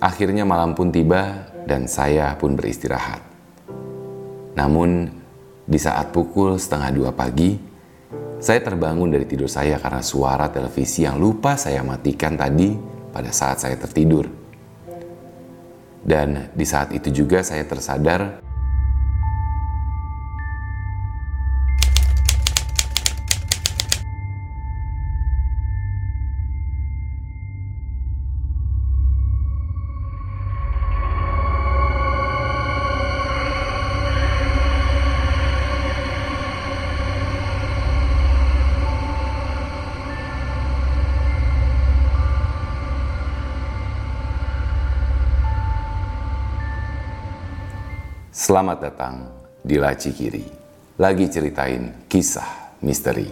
Akhirnya malam pun tiba dan saya pun beristirahat. Namun di saat pukul setengah dua pagi, saya terbangun dari tidur saya karena suara televisi yang lupa saya matikan tadi pada saat saya tertidur. Dan di saat itu juga saya tersadar Selamat datang di Laci Kiri. Lagi ceritain kisah misteri.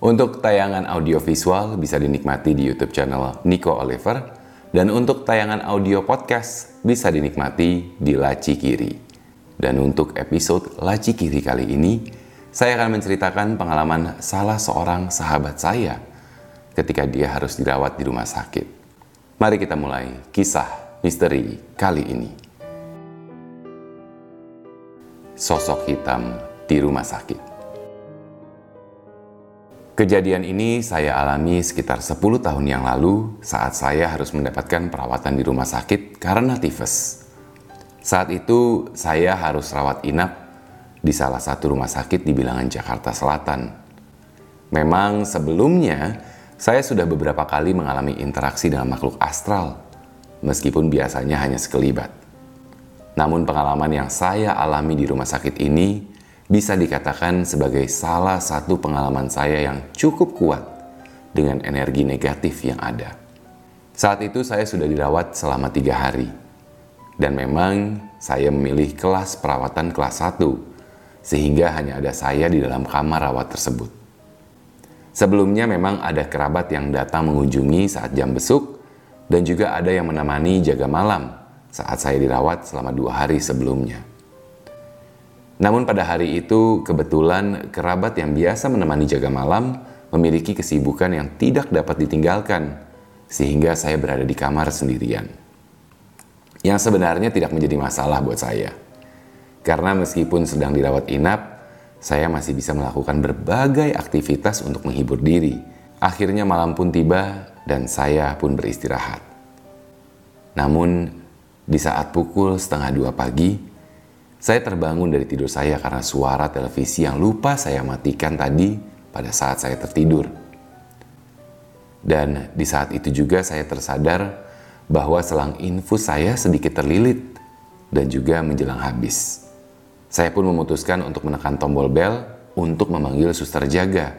Untuk tayangan audiovisual bisa dinikmati di YouTube channel Nico Oliver dan untuk tayangan audio podcast bisa dinikmati di Laci Kiri. Dan untuk episode Laci Kiri kali ini, saya akan menceritakan pengalaman salah seorang sahabat saya ketika dia harus dirawat di rumah sakit. Mari kita mulai kisah misteri kali ini sosok hitam di rumah sakit. Kejadian ini saya alami sekitar 10 tahun yang lalu saat saya harus mendapatkan perawatan di rumah sakit karena tifus. Saat itu saya harus rawat inap di salah satu rumah sakit di bilangan Jakarta Selatan. Memang sebelumnya saya sudah beberapa kali mengalami interaksi dengan makhluk astral, meskipun biasanya hanya sekelibat. Namun pengalaman yang saya alami di rumah sakit ini bisa dikatakan sebagai salah satu pengalaman saya yang cukup kuat dengan energi negatif yang ada. Saat itu saya sudah dirawat selama tiga hari. Dan memang saya memilih kelas perawatan kelas 1, sehingga hanya ada saya di dalam kamar rawat tersebut. Sebelumnya memang ada kerabat yang datang mengunjungi saat jam besuk, dan juga ada yang menemani jaga malam saat saya dirawat selama dua hari sebelumnya. Namun pada hari itu kebetulan kerabat yang biasa menemani jaga malam memiliki kesibukan yang tidak dapat ditinggalkan sehingga saya berada di kamar sendirian. Yang sebenarnya tidak menjadi masalah buat saya. Karena meskipun sedang dirawat inap, saya masih bisa melakukan berbagai aktivitas untuk menghibur diri. Akhirnya malam pun tiba dan saya pun beristirahat. Namun di saat pukul setengah dua pagi, saya terbangun dari tidur saya karena suara televisi yang lupa saya matikan tadi pada saat saya tertidur. Dan di saat itu juga saya tersadar bahwa selang infus saya sedikit terlilit dan juga menjelang habis. Saya pun memutuskan untuk menekan tombol bel untuk memanggil suster jaga.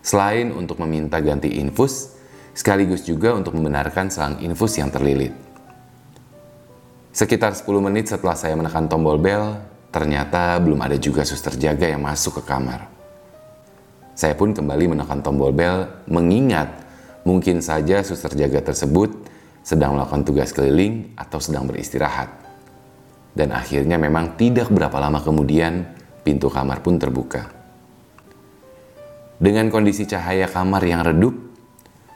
Selain untuk meminta ganti infus, sekaligus juga untuk membenarkan selang infus yang terlilit. Sekitar 10 menit setelah saya menekan tombol bel, ternyata belum ada juga suster jaga yang masuk ke kamar. Saya pun kembali menekan tombol bel, mengingat mungkin saja suster jaga tersebut sedang melakukan tugas keliling atau sedang beristirahat. Dan akhirnya memang tidak berapa lama kemudian pintu kamar pun terbuka. Dengan kondisi cahaya kamar yang redup,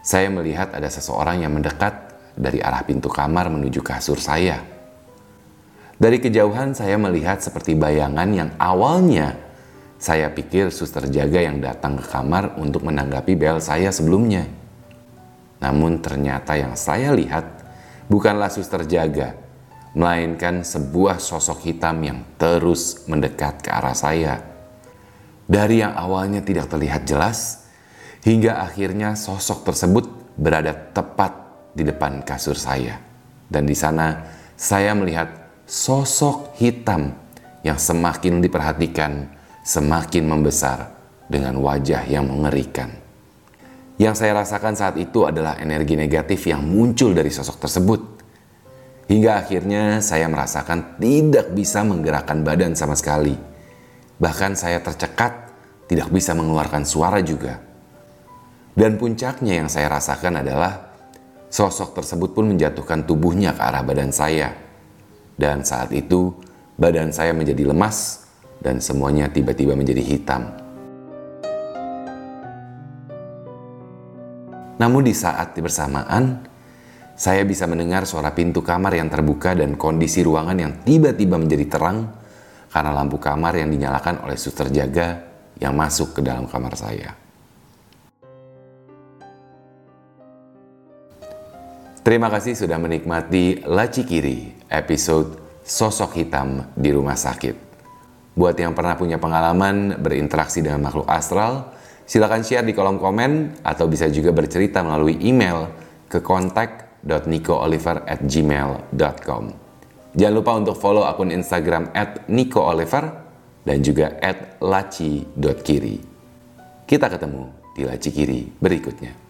saya melihat ada seseorang yang mendekat dari arah pintu kamar menuju kasur saya. Dari kejauhan saya melihat seperti bayangan yang awalnya saya pikir suster jaga yang datang ke kamar untuk menanggapi bel saya sebelumnya. Namun ternyata yang saya lihat bukanlah suster jaga, melainkan sebuah sosok hitam yang terus mendekat ke arah saya. Dari yang awalnya tidak terlihat jelas, hingga akhirnya sosok tersebut berada tepat di depan kasur saya. Dan di sana saya melihat sosok hitam yang semakin diperhatikan, semakin membesar dengan wajah yang mengerikan. Yang saya rasakan saat itu adalah energi negatif yang muncul dari sosok tersebut. Hingga akhirnya saya merasakan tidak bisa menggerakkan badan sama sekali. Bahkan saya tercekat, tidak bisa mengeluarkan suara juga. Dan puncaknya yang saya rasakan adalah sosok tersebut pun menjatuhkan tubuhnya ke arah badan saya dan saat itu badan saya menjadi lemas dan semuanya tiba-tiba menjadi hitam. Namun di saat bersamaan, Saya bisa mendengar suara pintu kamar yang terbuka dan kondisi ruangan yang tiba-tiba menjadi terang karena lampu kamar yang dinyalakan oleh suster jaga yang masuk ke dalam kamar saya. Terima kasih sudah menikmati Laci Kiri, episode Sosok Hitam di Rumah Sakit. Buat yang pernah punya pengalaman berinteraksi dengan makhluk astral, silakan share di kolom komen atau bisa juga bercerita melalui email ke kontak.nicooliver@gmail.com. Jangan lupa untuk follow akun Instagram @nicooliver dan juga @laci.kiri. Kita ketemu di Laci Kiri berikutnya.